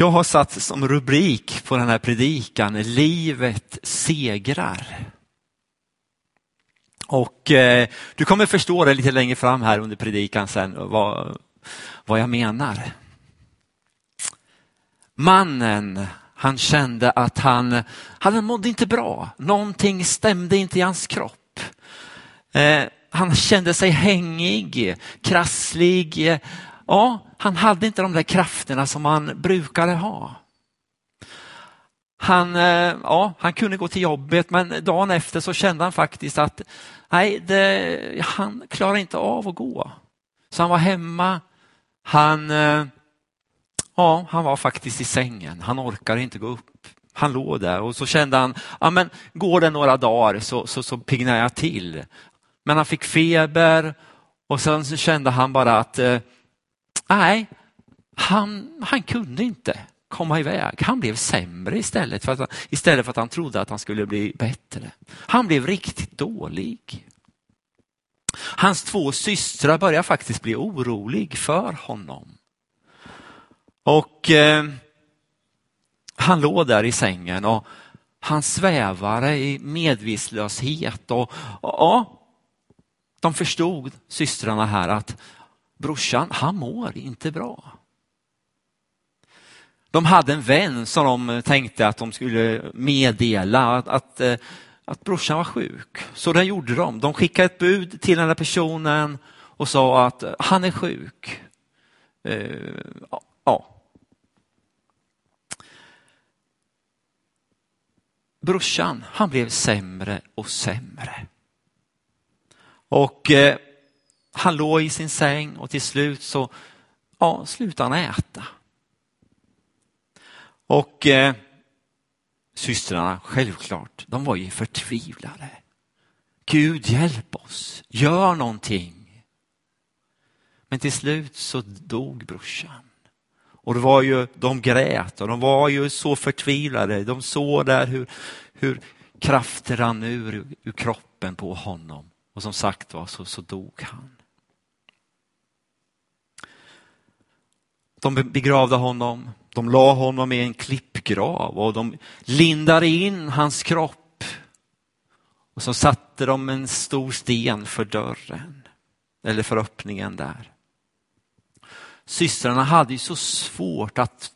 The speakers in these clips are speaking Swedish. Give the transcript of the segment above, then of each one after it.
Jag har satt som rubrik på den här predikan, livet segrar. Och eh, du kommer förstå det lite längre fram här under predikan sen, vad, vad jag menar. Mannen, han kände att han, han mådde inte bra. Någonting stämde inte i hans kropp. Eh, han kände sig hängig, krasslig. Ja, han hade inte de där krafterna som han brukade ha. Han, eh, ja, han kunde gå till jobbet men dagen efter så kände han faktiskt att nej, det, han klarar inte av att gå. Så han var hemma. Han, eh, ja, han var faktiskt i sängen. Han orkade inte gå upp. Han låg där och så kände han, ja men går det några dagar så, så, så piggnar jag till. Men han fick feber och sen så kände han bara att eh, nej, han, han kunde inte komma iväg. Han blev sämre istället för, att, istället för att han trodde att han skulle bli bättre. Han blev riktigt dålig. Hans två systrar börjar faktiskt bli orolig för honom. Och eh, han låg där i sängen och han svävade i medvetslöshet och, och, och de förstod, systrarna här, att brorsan, han mår inte bra. De hade en vän som de tänkte att de skulle meddela att, att, eh, att brorsan var sjuk. Så det gjorde de. De skickade ett bud till den där personen och sa att han är sjuk. Uh, ja. Brorsan, han blev sämre och sämre. Och eh, han låg i sin säng och till slut så ja, slutade han äta. Och eh, systrarna, självklart, de var ju förtvivlade. Gud hjälp oss, gör någonting. Men till slut så dog brorsan. Och det var ju, de grät och de var ju så förtvivlade. De såg där hur, hur krafter rann ur, ur kroppen på honom. Och som sagt var så, så dog han. De begravde honom, de la honom i en klippgrav och de lindade in hans kropp. Och så satte de en stor sten för dörren, eller för öppningen där. Systrarna hade ju så svårt att,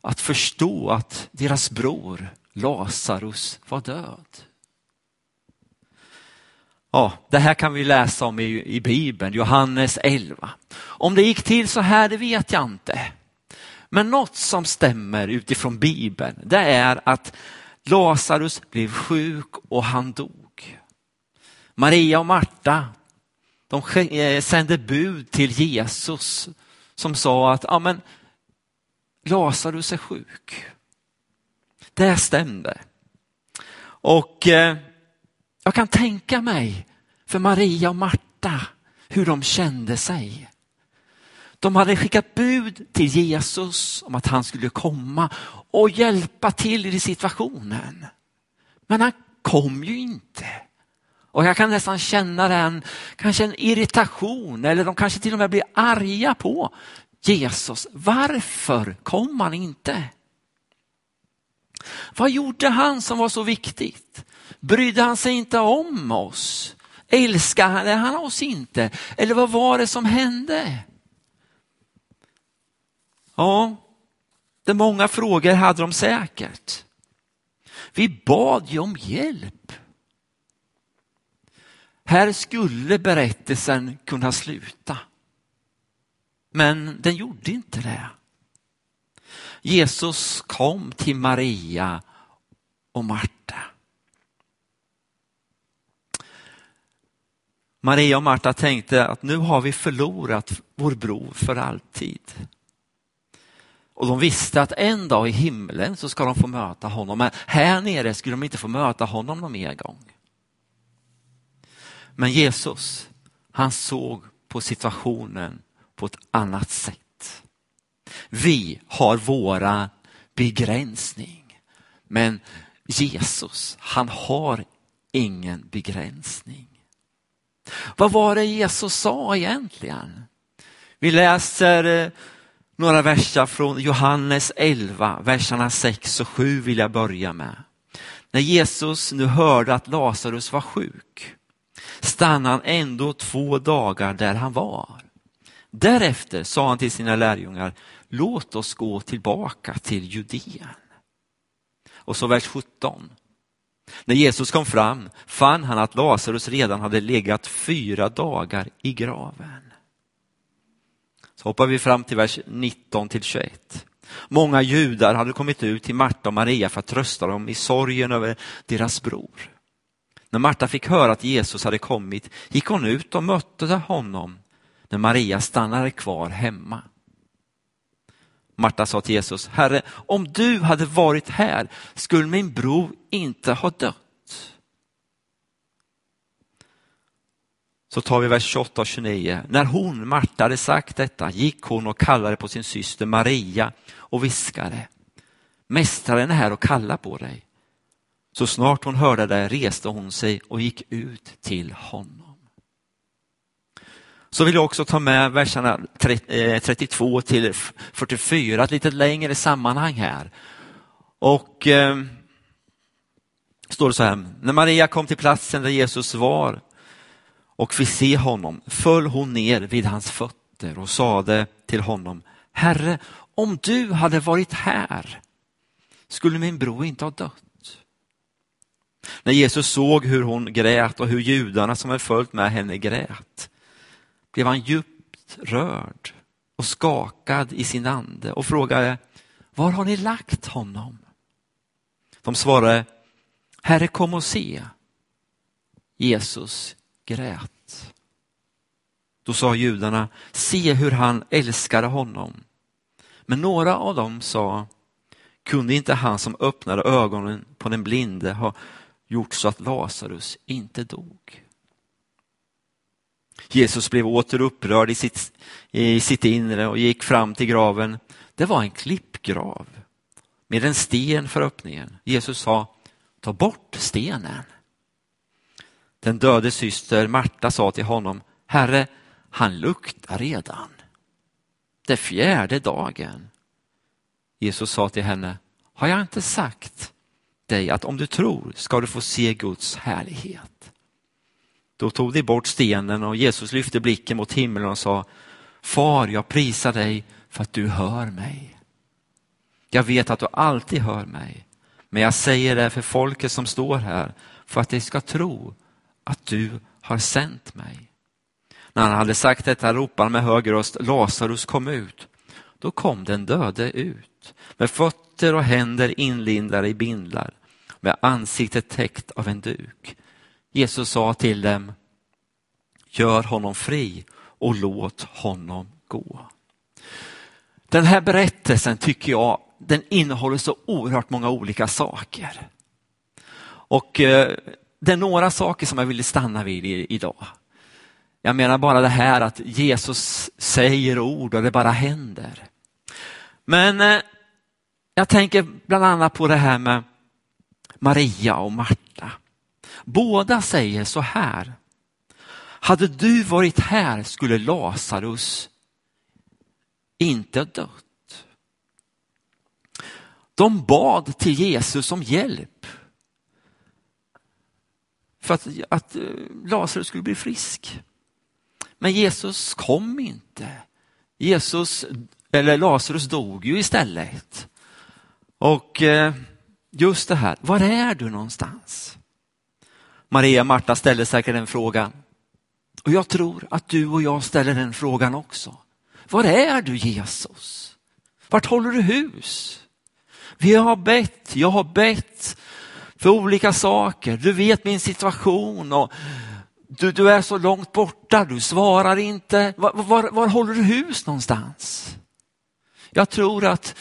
att förstå att deras bror Lazarus var död. Ja, det här kan vi läsa om i, i Bibeln, Johannes 11. Om det gick till så här, det vet jag inte. Men något som stämmer utifrån Bibeln, det är att Lazarus blev sjuk och han dog. Maria och Marta, de eh, sände bud till Jesus som sa att ja, men, Lazarus är sjuk. Det stämde. Och eh, jag kan tänka mig för Maria och Marta hur de kände sig. De hade skickat bud till Jesus om att han skulle komma och hjälpa till i situationen. Men han kom ju inte. Och jag kan nästan känna den, kanske en irritation eller de kanske till och med blir arga på Jesus. Varför kom han inte? Vad gjorde han som var så viktigt? Brydde han sig inte om oss? Älskade han oss inte? Eller vad var det som hände? Ja, det många frågor hade de säkert. Vi bad ju om hjälp. Här skulle berättelsen kunna sluta. Men den gjorde inte det. Jesus kom till Maria och Marta. Maria och Marta tänkte att nu har vi förlorat vår bror för alltid. Och de visste att en dag i himlen så ska de få möta honom, men här nere skulle de inte få möta honom någon mer gång. Men Jesus, han såg på situationen på ett annat sätt. Vi har våra begränsning, men Jesus, han har ingen begränsning. Vad var det Jesus sa egentligen? Vi läser eh, Några verser från Johannes 11, verserna 6 och 7 vill jag börja med. När Jesus nu hörde att Lazarus var sjuk stannade han ändå två dagar där han var. Därefter sa han till sina lärjungar, låt oss gå tillbaka till Judeen. Och så vers 17. När Jesus kom fram fann han att Lazarus redan hade legat fyra dagar i graven. Så hoppar vi fram till vers 19 till 21. Många judar hade kommit ut till Marta och Maria för att trösta dem i sorgen över deras bror. När Marta fick höra att Jesus hade kommit gick hon ut och mötte honom när Maria stannade kvar hemma. Marta sa till Jesus, Herre, om du hade varit här skulle min bror inte ha dött. Så tar vi vers 28 och 29. När hon, Marta, hade sagt detta gick hon och kallade på sin syster Maria och viskade, Mästaren är här och kallar på dig. Så snart hon hörde det reste hon sig och gick ut till honom. Så vill jag också ta med verserna 32 eh, till 44, ett lite längre sammanhang här. Och eh, står det så här, när Maria kom till platsen där Jesus var och fick se honom föll hon ner vid hans fötter och sade till honom, Herre, om du hade varit här skulle min bror inte ha dött. När Jesus såg hur hon grät och hur judarna som hade följt med henne grät blev han djupt rörd och skakad i sin ande och frågade, var har ni lagt honom? De svarade, Herre kom och se. Jesus grät. Då sa judarna, se hur han älskade honom. Men några av dem sa, kunde inte han som öppnade ögonen på den blinde ha gjort så att Lazarus inte dog? Jesus blev åter upprörd i sitt, i sitt inre och gick fram till graven. Det var en klippgrav med en sten för öppningen. Jesus sa, ta bort stenen. Den döde syster Marta sa till honom, Herre, han luktar redan. Det fjärde dagen. Jesus sa till henne, har jag inte sagt dig att om du tror ska du få se Guds härlighet? Då tog de bort stenen och Jesus lyfte blicken mot himlen och sa, Far, jag prisar dig för att du hör mig. Jag vet att du alltid hör mig, men jag säger det för folket som står här, för att de ska tro att du har sänt mig. När han hade sagt detta ropade han med hög röst, Lazarus kom ut. Då kom den döde ut, med fötter och händer inlindade i bindlar, med ansiktet täckt av en duk. Jesus sa till dem, gör honom fri och låt honom gå. Den här berättelsen tycker jag, den innehåller så oerhört många olika saker. Och eh, det är några saker som jag vill stanna vid idag. Jag menar bara det här att Jesus säger ord och det bara händer. Men eh, jag tänker bland annat på det här med Maria och Marta. Båda säger så här. Hade du varit här skulle Lazarus inte ha dött. De bad till Jesus om hjälp för att, att eh, Lazarus skulle bli frisk. Men Jesus kom inte. Jesus, eller Lazarus dog ju istället. Och eh, just det här, var är du någonstans? Maria och Marta ställde säkert den frågan. Och jag tror att du och jag ställer den frågan också. Var är du Jesus? Vart håller du hus? Vi har bett, jag har bett för olika saker. Du vet min situation och du, du är så långt borta, du svarar inte. Var, var, var håller du hus någonstans? Jag tror att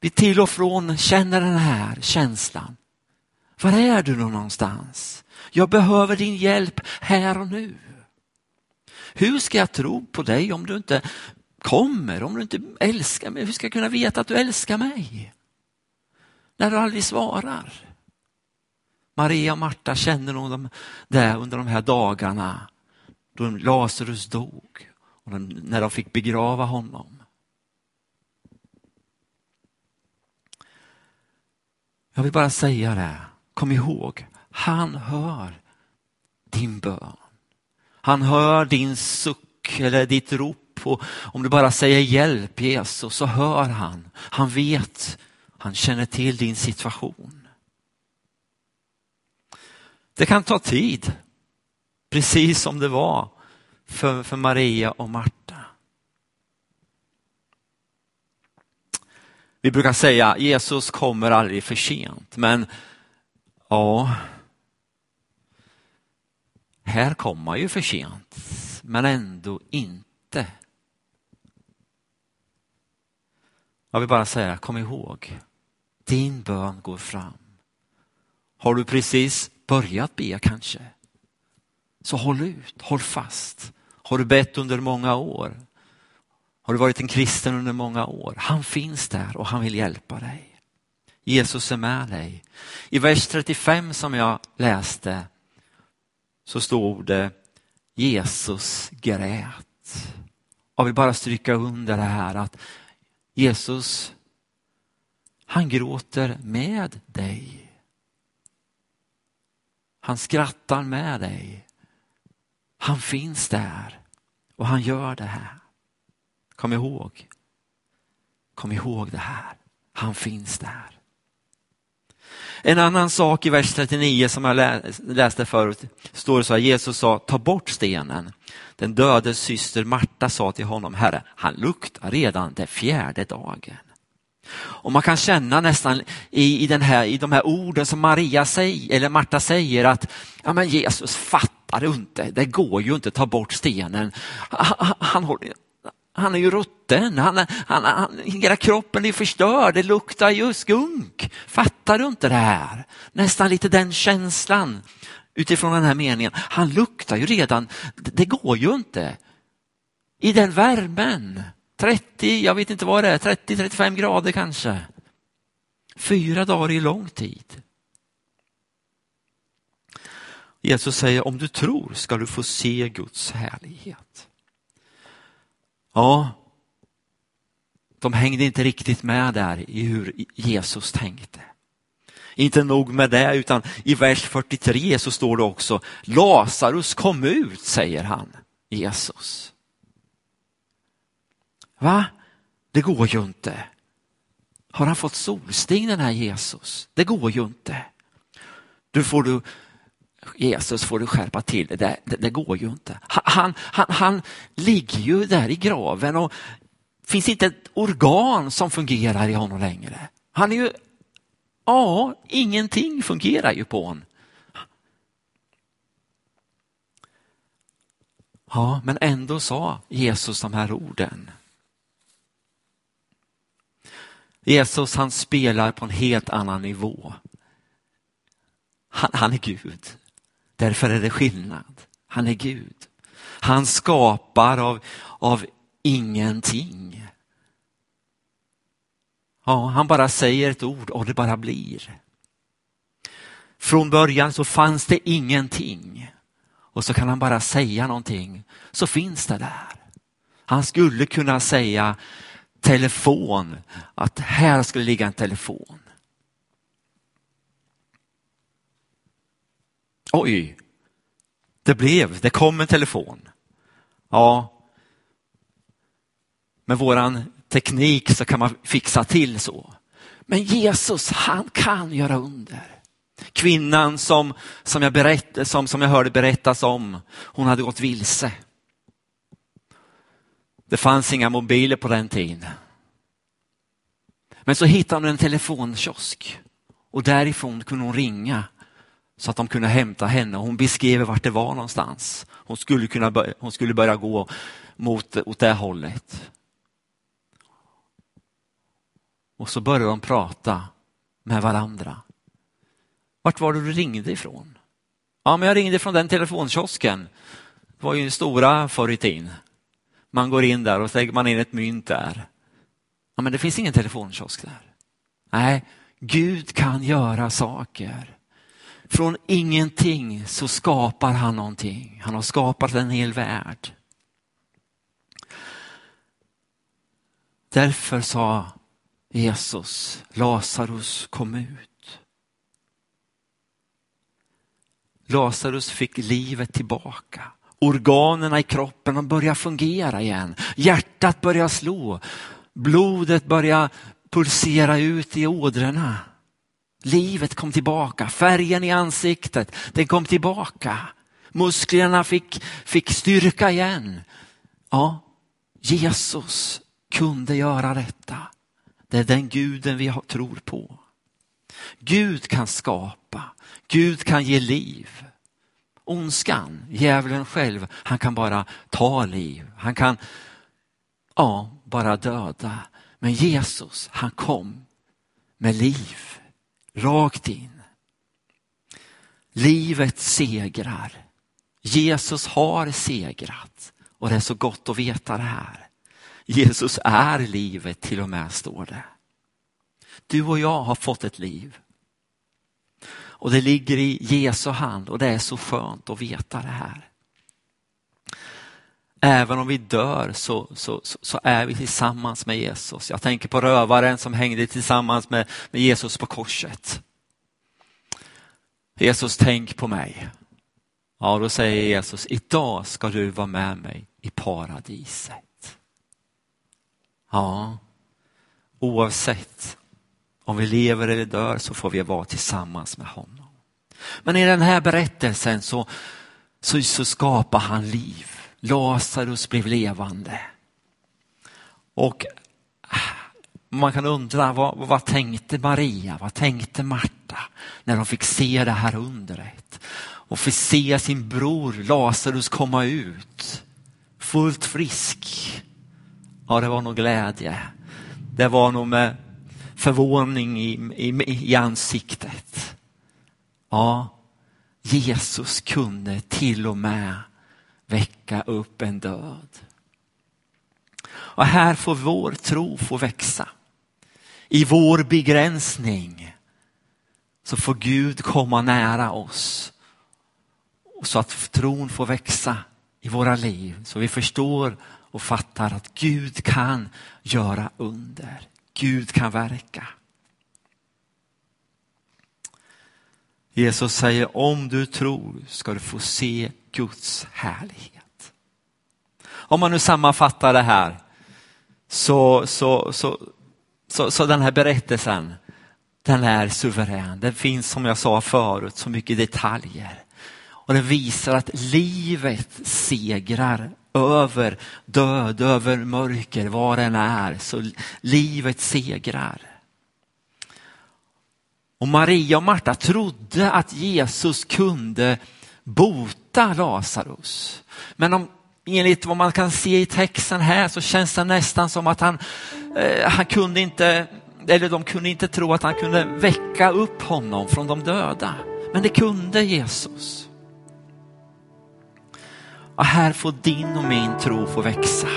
vi till och från känner den här känslan. Var är du någonstans? Jag behöver din hjälp här och nu. Hur ska jag tro på dig om du inte kommer, om du inte älskar mig? Hur ska jag kunna veta att du älskar mig? När du aldrig svarar. Maria och Marta känner nog det under de här dagarna då Lazarus dog och när de fick begrava honom. Jag vill bara säga det, kom ihåg han hör din bön. Han hör din suck eller ditt rop. Och om du bara säger hjälp Jesus så hör han. Han vet, han känner till din situation. Det kan ta tid, precis som det var för, för Maria och Marta. Vi brukar säga Jesus kommer aldrig för sent, men ja, här kommer man ju för sent, men ändå inte. Jag vill bara säga, kom ihåg, din bön går fram. Har du precis börjat be kanske? Så håll ut, håll fast. Har du bett under många år? Har du varit en kristen under många år? Han finns där och han vill hjälpa dig. Jesus är med dig. I vers 35 som jag läste så stod det Jesus grät. Jag vill bara stryka under det här att Jesus, han gråter med dig. Han skrattar med dig. Han finns där och han gör det här. Kom ihåg. Kom ihåg det här. Han finns där. En annan sak i vers 39 som jag läste förut står det så här, Jesus sa ta bort stenen. Den dödes syster Marta sa till honom, Herre, han luktar redan den fjärde dagen. Och man kan känna nästan i, i, den här, i de här orden som Maria säger, eller Marta säger att ja, men Jesus fattar du inte, det går ju inte att ta bort stenen. Han, han, han han är ju rutten, han, han, han, hela kroppen är förstörd, det luktar ju skunk. Fattar du inte det här? Nästan lite den känslan utifrån den här meningen. Han luktar ju redan, det går ju inte. I den värmen, 30, jag vet inte vad det är, 30-35 grader kanske. Fyra dagar är lång tid. Jesus säger om du tror ska du få se Guds härlighet. Ja, de hängde inte riktigt med där i hur Jesus tänkte. Inte nog med det, utan i vers 43 så står det också Lazarus kom ut, säger han, Jesus. Va? Det går ju inte. Har han fått solsting den här Jesus? Det går ju inte. Du får du, Jesus får du skärpa till det, det, det, det går ju inte. Han, han, han ligger ju där i graven och finns inte ett organ som fungerar i honom längre. Han är ju, ja, ingenting fungerar ju på honom. Ja, men ändå sa Jesus de här orden. Jesus han spelar på en helt annan nivå. Han, han är Gud. Därför är det skillnad. Han är Gud. Han skapar av, av ingenting. Ja, han bara säger ett ord och det bara blir. Från början så fanns det ingenting och så kan han bara säga någonting så finns det där. Han skulle kunna säga telefon, att här skulle ligga en telefon. Oj, det blev, det kom en telefon. Ja, med våran teknik så kan man fixa till så. Men Jesus, han kan göra under. Kvinnan som, som, jag, berätt, som, som jag hörde berättas om, hon hade gått vilse. Det fanns inga mobiler på den tiden. Men så hittade hon en telefonkiosk och därifrån kunde hon ringa så att de kunde hämta henne. Hon beskrev vart det var någonstans. Hon skulle, kunna, hon skulle börja gå mot, åt det hållet. Och så började de prata med varandra. Vart var det du ringde ifrån? Ja, men jag ringde från den telefonkiosken. Det var ju stora förr i tiden. Man går in där och så lägger man in ett mynt där. Ja, men det finns ingen telefonkiosk där. Nej, Gud kan göra saker. Från ingenting så skapar han någonting. Han har skapat en hel värld. Därför sa Jesus, Lazarus kom ut. Lazarus fick livet tillbaka. Organen i kroppen började fungera igen. Hjärtat började slå. Blodet började pulsera ut i ådrorna. Livet kom tillbaka, färgen i ansiktet, den kom tillbaka. Musklerna fick, fick styrka igen. Ja, Jesus kunde göra detta. Det är den guden vi tror på. Gud kan skapa, Gud kan ge liv. Ondskan, djävulen själv, han kan bara ta liv. Han kan ja, bara döda. Men Jesus, han kom med liv, rakt in. Livet segrar. Jesus har segrat och det är så gott att veta det här. Jesus är livet till och med, står det. Du och jag har fått ett liv. Och det ligger i Jesu hand och det är så skönt att veta det här. Även om vi dör så, så, så, är vi tillsammans med Jesus. Jag tänker på rövaren som hängde tillsammans med, med Jesus på korset. Jesus, tänk på mig. Ja, då säger Jesus, idag ska du vara med mig i paradiset. Ja, oavsett om vi lever eller dör så får vi vara tillsammans med honom. Men i den här berättelsen så, så, så skapar han liv. Lazarus blev levande. Och ah, man kan undra vad, vad tänkte Maria, vad tänkte Marta när de fick se det här undret? Och fick se sin bror Lazarus komma ut fullt frisk. Ja, det var nog glädje. Det var nog med förvåning i, i, i ansiktet. Ja, Jesus kunde till och med väcka upp en död. Och här får vår tro få växa. I vår begränsning så får Gud komma nära oss. Så att tron får växa i våra liv. Så vi förstår och fattar att Gud kan göra under. Gud kan verka. Jesus säger om du tror ska du få se Guds härlighet. Om man nu sammanfattar det här så, så, så, så, så den här berättelsen den är suverän. Den finns som jag sa förut så mycket detaljer. Och den visar att livet segrar över död, över mörker, var den är. Så livet segrar. Och Maria och Marta trodde att Jesus kunde bota Lazarus. Men om, enligt vad man kan se i texten här så känns det nästan som att han, eh, han kunde inte, eller de kunde inte tro att han kunde väcka upp honom från de döda. Men det kunde Jesus. Och här får din och min tro få växa.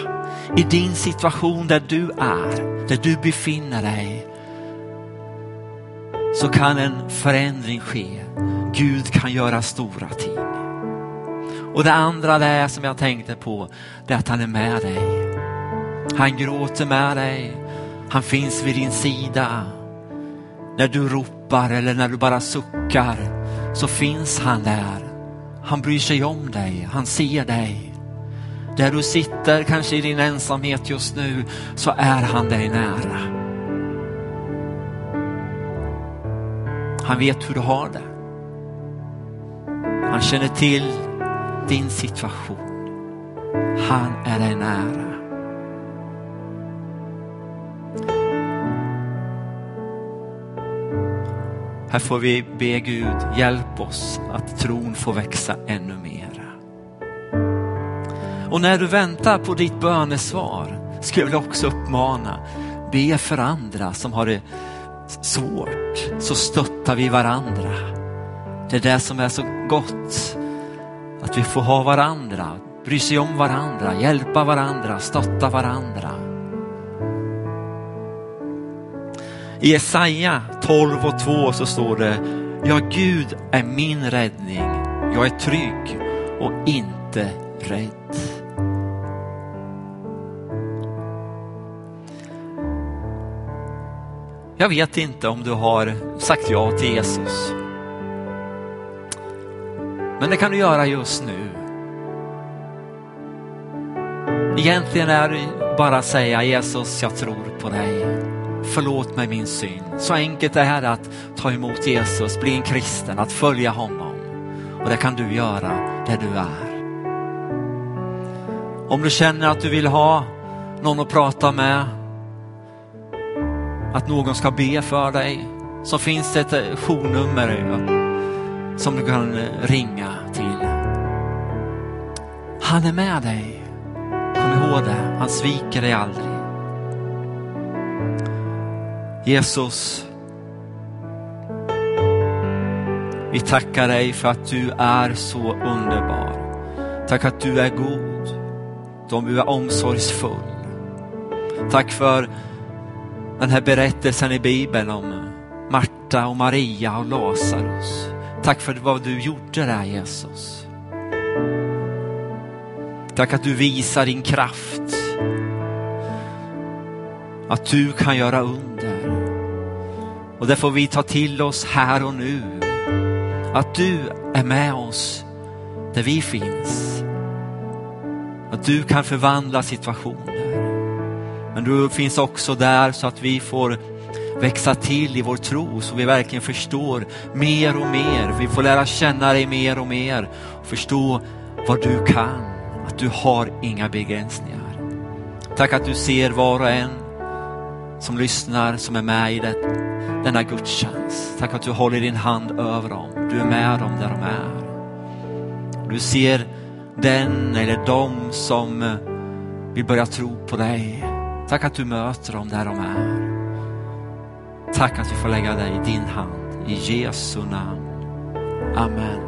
I din situation där du är, där du befinner dig, så kan en förändring ske. Gud kan göra stora ting. Och det andra det är som jag tänkte på, det är att han är med dig. Han gråter med dig. Han finns vid din sida. När du ropar eller när du bara suckar så finns han där. Han bryr sig om dig, han ser dig. Där du sitter, kanske i din ensamhet just nu, så är han dig nära. Han vet hur du har det. Han känner till din situation. Han är dig nära. Här får vi be Gud, hjälp oss att tron får växa ännu mera. Och när du väntar på ditt bönesvar skulle jag också uppmana, be för andra som har det svårt, så stöttar vi varandra. Det är det som är så gott, att vi får ha varandra, bry sig om varandra, hjälpa varandra, stötta varandra. I Jesaja 12 och 2 så står det, ja Gud är min räddning, jag är trygg och inte rädd. Jag vet inte om du har sagt ja till Jesus. Men det kan du göra just nu. Egentligen är det bara att säga Jesus, jag tror på dig. Förlåt mig min synd. Så enkelt är det att ta emot Jesus, bli en kristen, att följa honom. Och det kan du göra där du är. Om du känner att du vill ha någon att prata med, att någon ska be för dig, så finns det ett journummer som du kan eh, ringa till. Han är med dig. Kom ihåg det, han sviker dig aldrig. Jesus, vi tackar dig för att du är så underbar. Tack att du är god. Du är omsorgsfull. Tack för den här berättelsen i Bibeln om Marta och Maria och Lazarus. Tack för vad du gjorde där Jesus. Tack att du visar din kraft. Att du kan göra under. Och det får vi ta till oss här och nu. Att du är med oss där vi finns. Att du kan förvandla situationer. Men du finns också där så att vi får växa till i vår tro så vi verkligen förstår mer och mer. Vi får lära känna dig mer och mer och förstå vad du kan, att du har inga begränsningar. Tack att du ser var och en som lyssnar, som är med i det, denna gudstjänst. Tack att du håller din hand över dem. Du är med dem där de är. Du ser den eller dem som eh, vill börja tro på dig. Tack att du möter dem där de är. Tack att vi får lägga dig i din hand. I Jesu namn. Amen.